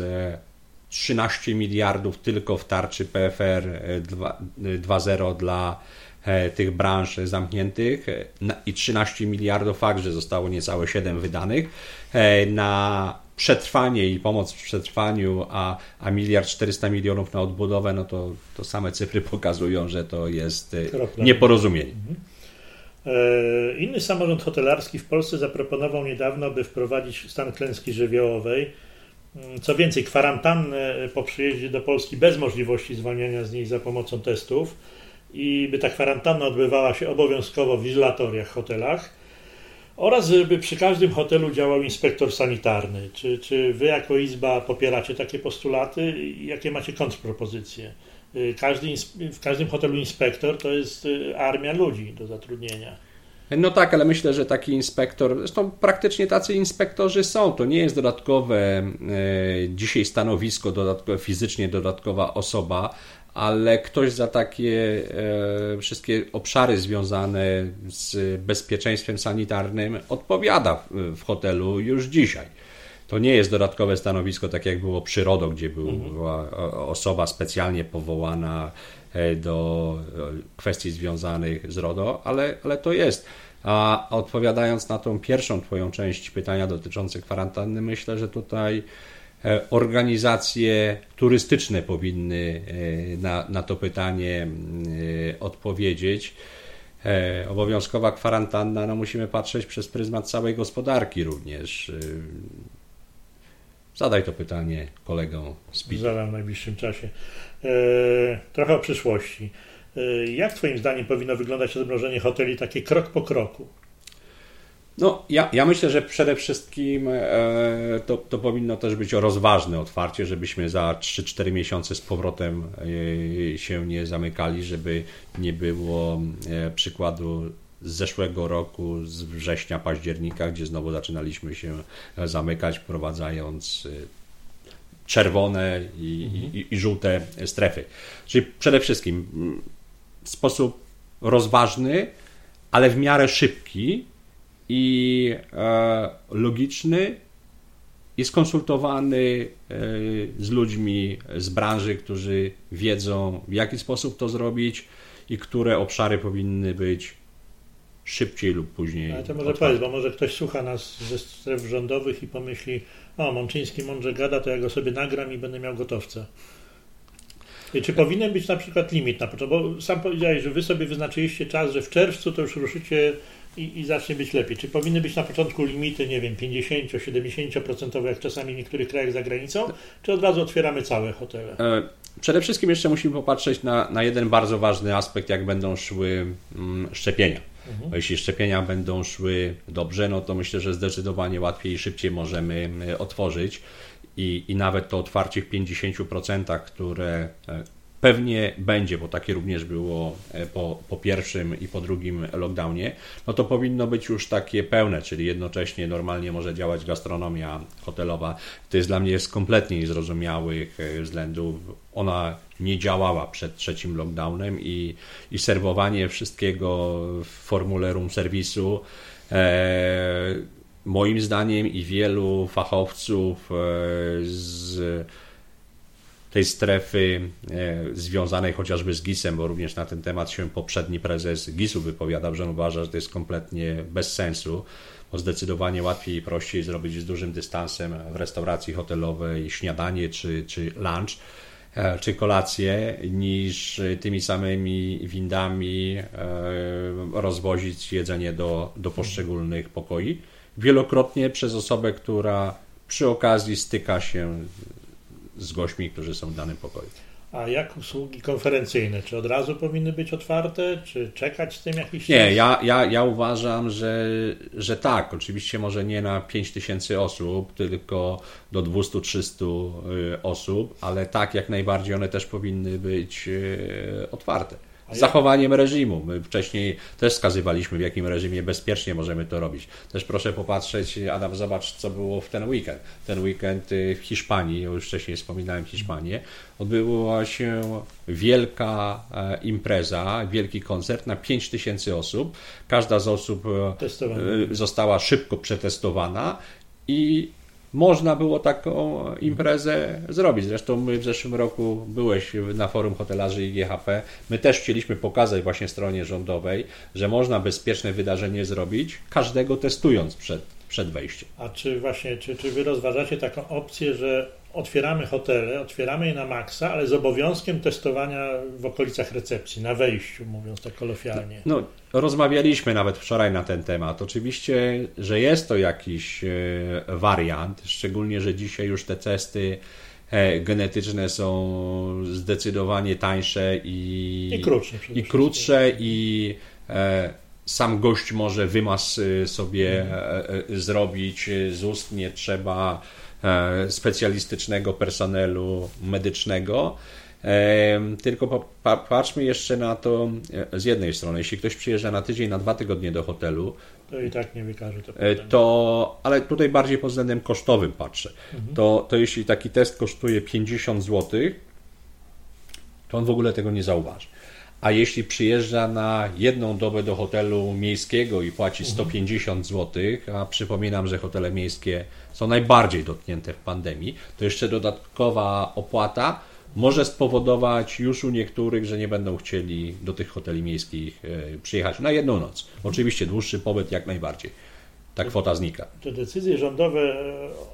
13 e, miliardów tylko w tarczy PFR 2.0 e, dla e, tych branż zamkniętych i 13 miliardów fakt, że zostało niecałe 7 wydanych na przetrwanie i pomoc w przetrwaniu, a, a miliard 400 milionów na odbudowę, no to, to same cyfry <laughs> pokazują, że to jest nieporozumienie. Mhm. Inny samorząd hotelarski w Polsce zaproponował niedawno, by wprowadzić stan klęski żywiołowej. Mm, co więcej, kwarantannę po przyjeździe do Polski bez możliwości zwalniania z niej za pomocą testów i by ta kwarantanna odbywała się obowiązkowo w izolatoriach, hotelach oraz by przy każdym hotelu działał inspektor sanitarny. Czy, czy wy jako Izba popieracie takie postulaty? Jakie macie kontrpropozycje? Y, każdy, w każdym hotelu inspektor to jest y, armia ludzi do zatrudnienia. No tak, ale myślę, że taki inspektor, zresztą praktycznie tacy inspektorzy są. To nie jest dodatkowe e, dzisiaj stanowisko, dodatkowe, fizycznie dodatkowa osoba, ale ktoś za takie e, wszystkie obszary związane z bezpieczeństwem sanitarnym odpowiada w, w hotelu już dzisiaj. To nie jest dodatkowe stanowisko, tak jak było przy RODO, gdzie była osoba specjalnie powołana e, do e, kwestii związanych z RODO, ale, ale to jest. A odpowiadając na tą pierwszą Twoją część pytania dotyczące kwarantanny, myślę, że tutaj organizacje turystyczne powinny na, na to pytanie odpowiedzieć. Obowiązkowa kwarantanna, no musimy patrzeć przez pryzmat całej gospodarki również. Zadaj to pytanie kolegom z PIT. Zadam w najbliższym czasie. E, trochę o przyszłości. E, jak Twoim zdaniem powinno wyglądać odmrożenie hoteli takie krok po kroku? No, ja, ja myślę, że przede wszystkim e, to, to powinno też być rozważne otwarcie, żebyśmy za 3-4 miesiące z powrotem e, się nie zamykali, żeby nie było e, przykładu z zeszłego roku, z września, października, gdzie znowu zaczynaliśmy się zamykać, wprowadzając y, czerwone i, mhm. i, i żółte strefy. Czyli przede wszystkim mm, w sposób rozważny, ale w miarę szybki i e, logiczny i skonsultowany e, z ludźmi z branży, którzy wiedzą, w jaki sposób to zrobić i które obszary powinny być szybciej lub później. Ale to może powiedz, bo może ktoś słucha nas ze stref rządowych i pomyśli, o, Mączyński mądrze gada, to ja go sobie nagram i będę miał gotowca. I czy powinien być na przykład limit na początku? Bo sam powiedziałeś, że wy sobie wyznaczyliście czas, że w czerwcu to już ruszycie i, i zacznie być lepiej? Czy powinny być na początku limity, nie wiem, 50-70% jak czasami w niektórych krajach za granicą, czy od razu otwieramy całe hotele? E, przede wszystkim jeszcze musimy popatrzeć na, na jeden bardzo ważny aspekt, jak będą szły mm, szczepienia. Mhm. Bo jeśli szczepienia będą szły dobrze, no to myślę, że zdecydowanie łatwiej i szybciej możemy e, otworzyć. I, i nawet to otwarcie w 50%, które e, pewnie będzie, bo takie również było e, po, po pierwszym i po drugim lockdownie, no to powinno być już takie pełne, czyli jednocześnie normalnie może działać gastronomia hotelowa. To jest dla mnie z kompletnie niezrozumiałych e, względów. Ona nie działała przed trzecim lockdownem i, i serwowanie wszystkiego w formule room serwisu e, moim zdaniem i wielu fachowców e, z tej strefy e, związanej chociażby z GIS-em, bo również na ten temat się poprzedni prezes GIS-u wypowiadał, że on uważa, że to jest kompletnie bez sensu, bo zdecydowanie łatwiej i prościej zrobić z dużym dystansem w restauracji hotelowej śniadanie czy, czy lunch, e, czy kolację, niż tymi samymi windami e, rozwozić jedzenie do, do poszczególnych pokoi. Wielokrotnie przez osobę, która przy okazji styka się z gośćmi, którzy są w danym pokoju. A jak usługi konferencyjne? Czy od razu powinny być otwarte, czy czekać z tym jakiś czas? Nie, ja, ja, ja uważam, że, że tak. Oczywiście może nie na 5 tysięcy osób, tylko do 200-300 y, osób, ale tak jak najbardziej one też powinny być y, otwarte z zachowaniem reżimu. My wcześniej też wskazywaliśmy, w jakim reżimie bezpiecznie możemy to robić. Też proszę popatrzeć, Adam, zobacz, co było w ten weekend. Ten weekend y, w Hiszpanii, ja już wcześniej wspominałem Hiszpanię, odbyła się wielka e, impreza, wielki koncert na 5 tysięcy osób. Każda z osób e, została szybko przetestowana i można było taką imprezę zrobić. Zresztą my w zeszłym roku byłeś na forum hotelarzy IGHP. My też chcieliśmy pokazać właśnie stronie rządowej, że można bezpieczne wydarzenie zrobić, każdego testując przed, przed wejściem. A czy właśnie, czy, czy wy rozważacie taką opcję, że otwieramy hotele, otwieramy je na maksa, ale z obowiązkiem testowania w okolicach recepcji, na wejściu, mówiąc tak kolokwialnie. No, rozmawialiśmy nawet wczoraj na ten temat. Oczywiście, że jest to jakiś e, wariant, szczególnie, że dzisiaj już te testy e, genetyczne są zdecydowanie tańsze i, I krótsze, i, krótsze i e, sam gość może wymaz sobie zrobić z ust, nie trzeba specjalistycznego personelu medycznego. E, tylko patrzmy jeszcze na to e, z jednej strony. Jeśli ktoś przyjeżdża na tydzień, na dwa tygodnie do hotelu, to i tak nie wykaże to. to ale tutaj bardziej pod względem kosztowym patrzę. Mhm. To, to jeśli taki test kosztuje 50 zł, to on w ogóle tego nie zauważy. A jeśli przyjeżdża na jedną dobę do hotelu miejskiego i płaci 150 zł, a przypominam, że hotele miejskie są najbardziej dotknięte w pandemii, to jeszcze dodatkowa opłata może spowodować już u niektórych, że nie będą chcieli do tych hoteli miejskich e, przyjechać na jedną noc. Oczywiście dłuższy pobyt jak najbardziej. Ta kwota znika. Te decyzje rządowe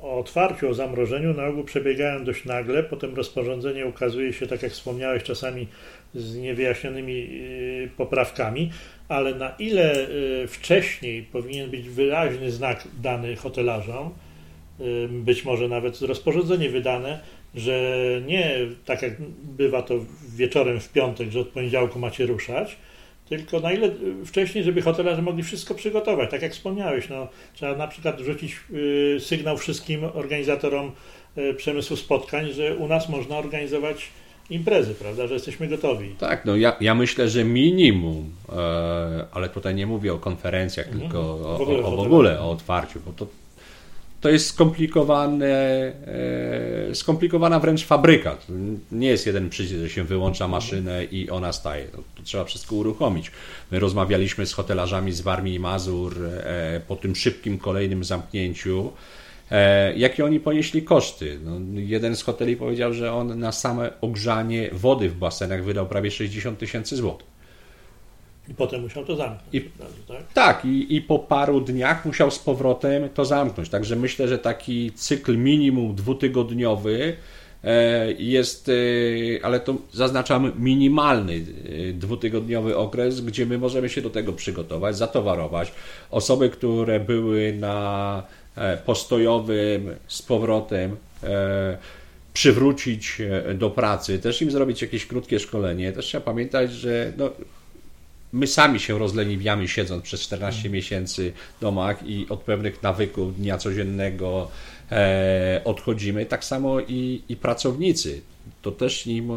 o otwarciu, o zamrożeniu na ogół przebiegają dość nagle. Potem rozporządzenie ukazuje się, tak jak wspomniałeś, czasami z niewyjaśnionymi y, poprawkami, ale na ile y, wcześniej powinien być wyraźny znak dany hotelarzom, y, być może nawet rozporządzenie wydane, że nie tak jak bywa to wieczorem w piątek, że od poniedziałku macie ruszać, tylko na ile wcześniej, żeby hotelarze mogli wszystko przygotować. Tak jak wspomniałeś, no, trzeba na przykład rzucić sygnał wszystkim organizatorom przemysłu spotkań, że u nas można organizować imprezy, prawda, że jesteśmy gotowi. Tak, no ja, ja myślę, że minimum, e, ale tutaj nie mówię o konferencjach, mhm. tylko o, w ogóle, o, o, w ogóle o otwarciu, bo to, to jest skomplikowane, e, skomplikowana wręcz fabryka. To nie jest jeden przycisk, że się wyłącza maszynę i ona staje. To, to trzeba wszystko uruchomić. My rozmawialiśmy z hotelarzami z Warmii i Mazur e, po tym szybkim kolejnym zamknięciu. E, jakie oni ponieśli koszty. No, jeden z hoteli powiedział, że on na same ogrzanie wody w basenach wydał prawie 60 tysięcy złotych. I potem musiał to zamknąć. I, tak, tak i, i po paru dniach musiał z powrotem to zamknąć. Także myślę, że taki cykl minimum dwutygodniowy e, jest, ale to zaznaczamy minimalny dwutygodniowy okres, gdzie my możemy się do tego przygotować, zatowarować. Osoby, które były na postojowym z powrotem, przywrócić do pracy, też im zrobić jakieś krótkie szkolenie. Też trzeba pamiętać, że no, my sami się rozleniwiamy siedząc przez 14 mm. miesięcy w domach i od pewnych nawyków dnia codziennego e, odchodzimy. Tak samo i, i pracownicy. To też im e,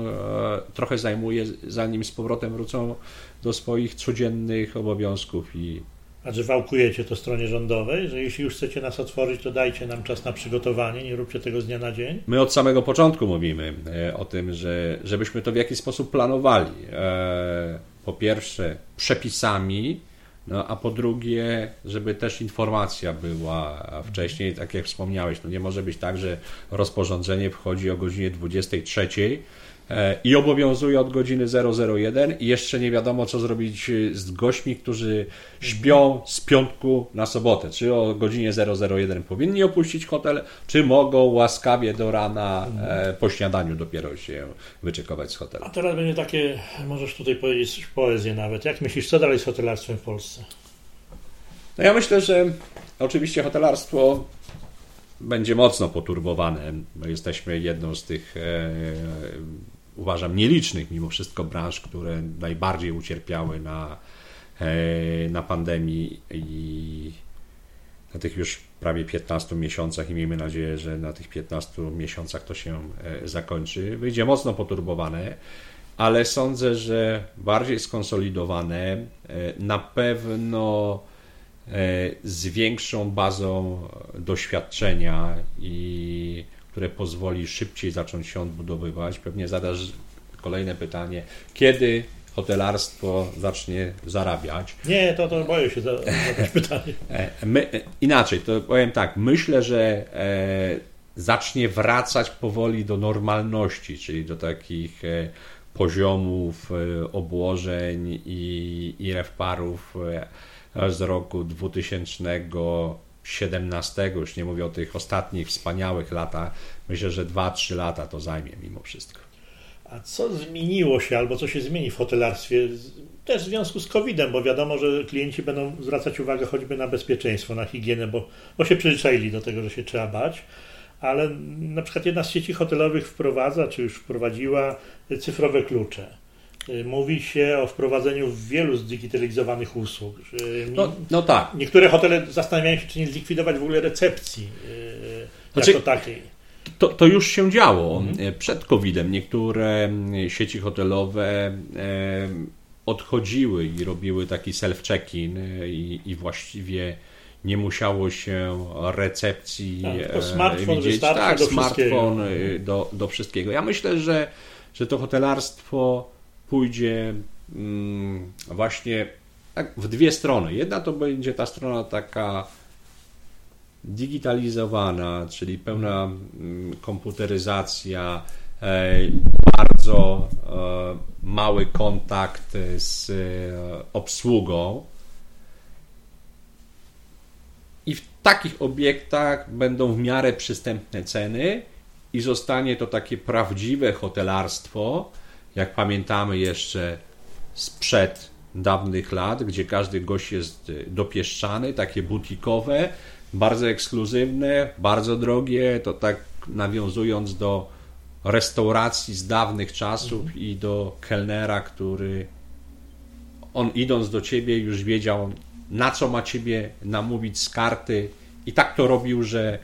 trochę zajmuje, zanim z powrotem wrócą do swoich codziennych obowiązków i że wałkujecie to stronie rządowej, że jeśli już chcecie nas otworzyć, to dajcie nam czas na przygotowanie, nie róbcie tego z dnia na dzień? My od samego początku mówimy e, o tym, że żebyśmy to w jakiś sposób planowali. E, po pierwsze przepisami, no, a po drugie, żeby też informacja była wcześniej, tak jak wspomniałeś, no nie może być tak, że rozporządzenie wchodzi o godzinie 23 E, i obowiązuje od godziny 001 i jeszcze nie wiadomo, co zrobić z gośćmi, którzy śpią z piątku na sobotę. Czy o godzinie 001 powinni opuścić hotel, czy mogą łaskawie do rana e, po śniadaniu dopiero się wyczekować z hotelu. A teraz będzie takie, możesz tutaj powiedzieć poezję nawet. Jak myślisz, co dalej z hotelarstwem w Polsce? No ja myślę, że oczywiście hotelarstwo będzie mocno poturbowane. My jesteśmy jedną z tych e, uważam, nielicznych mimo wszystko branż, które najbardziej ucierpiały na, e, na pandemii i na tych już prawie 15 miesiącach i miejmy nadzieję, że na tych 15 miesiącach to się e, zakończy. Wyjdzie mocno poturbowane, ale sądzę, że bardziej skonsolidowane, e, na pewno z większą bazą doświadczenia i które pozwoli szybciej zacząć się odbudowywać. Pewnie zadasz kolejne pytanie, kiedy hotelarstwo zacznie zarabiać? Nie, to, to boję się zadać <laughs> pytanie. E, my, e, inaczej, to powiem tak, myślę, że e, zacznie wracać powoli do normalności, czyli do takich poziomów obłożeń i, i refparów z roku 2000 17, już nie mówię o tych ostatnich wspaniałych latach, myślę, że 2-3 lata to zajmie mimo wszystko. A co zmieniło się albo co się zmieni w hotelarstwie? Też w związku z COVID-em, bo wiadomo, że klienci będą zwracać uwagę choćby na bezpieczeństwo, na higienę, bo, bo się przyzwyczaili do tego, że się trzeba bać. Ale na przykład jedna z sieci hotelowych wprowadza, czy już wprowadziła cyfrowe klucze mówi się o wprowadzeniu wielu zdigitalizowanych usług. No, no, tak. Niektóre hotele zastanawiają się, czy nie zlikwidować w ogóle recepcji y, znaczy, jako takiej. To, to już się działo. Mhm. Przed COVID-em niektóre sieci hotelowe odchodziły i robiły taki self-check-in i, i właściwie nie musiało się recepcji tak, smartfon widzieć. Tak, do smartfon wszystkiego. Do, do wszystkiego. Ja myślę, że, że to hotelarstwo pójdzie mm, właśnie tak w dwie strony. Jedna to będzie ta strona taka digitalizowana, czyli pełna mm, komputeryzacja, e, bardzo e, mały kontakt z e, obsługą. I w takich obiektach będą w miarę przystępne ceny i zostanie to takie prawdziwe hotelarstwo, jak pamiętamy jeszcze sprzed dawnych lat, gdzie każdy gość jest y, dopieszczany, takie butikowe, bardzo ekskluzywne, bardzo drogie, to tak nawiązując do restauracji z dawnych czasów mhm. i do kelnera, który on idąc do ciebie już wiedział, na co ma ciebie namówić z karty i tak to robił, że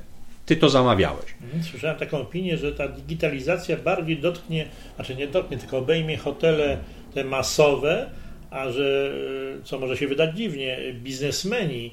ty to zamawiałeś. Mhm, słyszałem taką opinię, że ta digitalizacja bardziej dotknie, znaczy nie dotknie, tylko obejmie hotele te masowe, a że, co może się wydać dziwnie, biznesmeni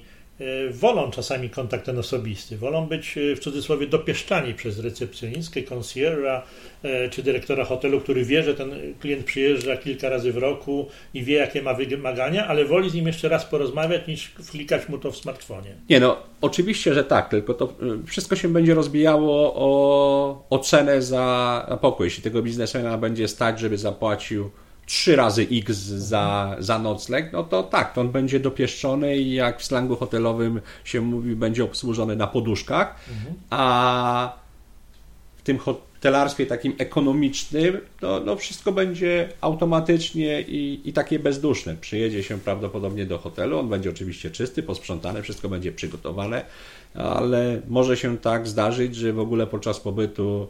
wolą czasami kontakt ten osobisty, wolą być e, w cudzysłowie dopieszczani przez recepcjonistkę, concierge'a e, czy dyrektora hotelu, który wie, że ten klient przyjeżdża kilka razy w roku i wie, jakie ma wymagania, ale woli z nim jeszcze raz porozmawiać, niż wklikać mu to w smartfonie. Nie no, oczywiście, że tak, tylko to wszystko się będzie rozbijało o, o cenę za pokój. Jeśli tego biznesmena będzie stać, żeby zapłacił trzy razy x za, za nocleg, no to tak, to on będzie dopieszczony i jak w slangu hotelowym się mówi, będzie obsłużony na poduszkach, a w tym hotelarstwie takim ekonomicznym, no, no wszystko będzie automatycznie i, i takie bezduszne. Przyjedzie się prawdopodobnie do hotelu, on będzie oczywiście czysty, posprzątany, wszystko będzie przygotowane, ale może się tak zdarzyć, że w ogóle podczas pobytu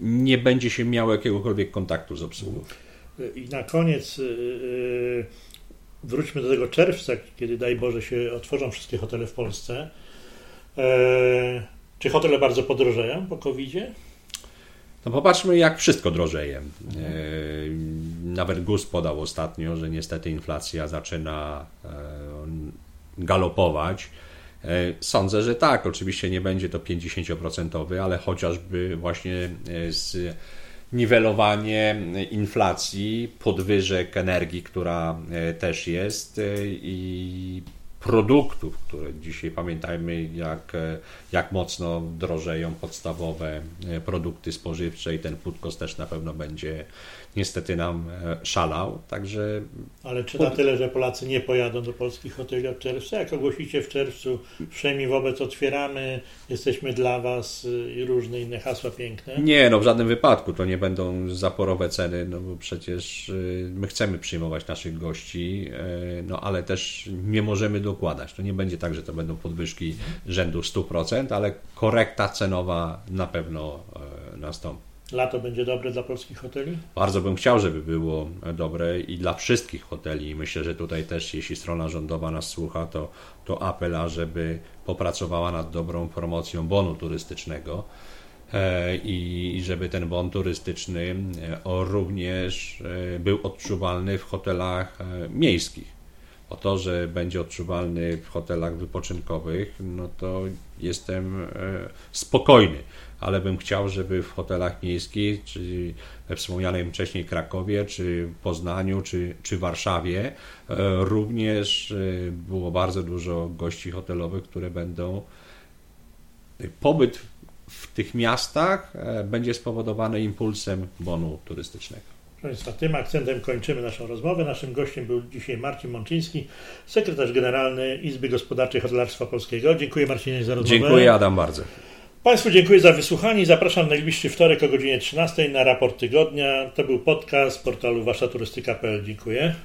nie będzie się miało jakiegokolwiek kontaktu z obsługą. I na koniec yy, wróćmy do tego czerwca, kiedy daj Boże się otworzą wszystkie hotele w Polsce. Yy, czy hotele bardzo podrożeją po COVID-zie? No popatrzmy, jak wszystko drożeje. Mhm. Nawet GUS podał ostatnio, że niestety inflacja zaczyna galopować. Sądzę, że tak, oczywiście nie będzie to 50%, ale chociażby właśnie z niwelowanie inflacji, podwyżek energii, która też jest i produktów, które dzisiaj pamiętajmy, jak, jak mocno drożeją podstawowe produkty spożywcze i ten food też na pewno będzie niestety nam e, szalał, także... Ale czy na tyle, że Polacy nie pojadą do polskich hoteli od czerwca? Jak ogłosicie w czerwcu, wszemi wobec otwieramy, jesteśmy dla Was y, i różne inne hasła piękne? Nie, no w żadnym wypadku to nie będą zaporowe ceny, no bo przecież y, my chcemy przyjmować naszych gości, y, no ale też nie możemy dokładać. To nie będzie tak, że to będą podwyżki rzędu 100%, ale korekta cenowa na pewno nastąpi. Lato będzie dobre dla polskich hoteli? Bardzo bym chciał, żeby było dobre i dla wszystkich hoteli. Myślę, że tutaj też, jeśli strona rządowa nas słucha, to, to apel, żeby popracowała nad dobrą promocją bonu turystycznego e, i żeby ten bon turystyczny e, również e, był odczuwalny w hotelach miejskich. O to, że będzie odczuwalny w hotelach wypoczynkowych, no to jestem spokojny ale bym chciał, żeby w hotelach miejskich, czy we wspomnianym wcześniej Krakowie, czy Poznaniu, czy, czy Warszawie, e, również e, było bardzo dużo gości hotelowych, które będą. Pobyt w tych miastach e, będzie spowodowany impulsem bonu turystycznego. Proszę Państwa, tym akcentem kończymy naszą rozmowę. Naszym gościem był dzisiaj Marcin Mączyński, sekretarz generalny Izby Gospodarczej Hotelarstwa Polskiego. Dziękuję Marcinie za rozmowę. Dziękuję Adam bardzo. Państwu dziękuję za wysłuchanie. Zapraszam najbliższy wtorek o godzinie 13 na raport tygodnia. To był podcast portalu waszaturystyka.pl. Dziękuję.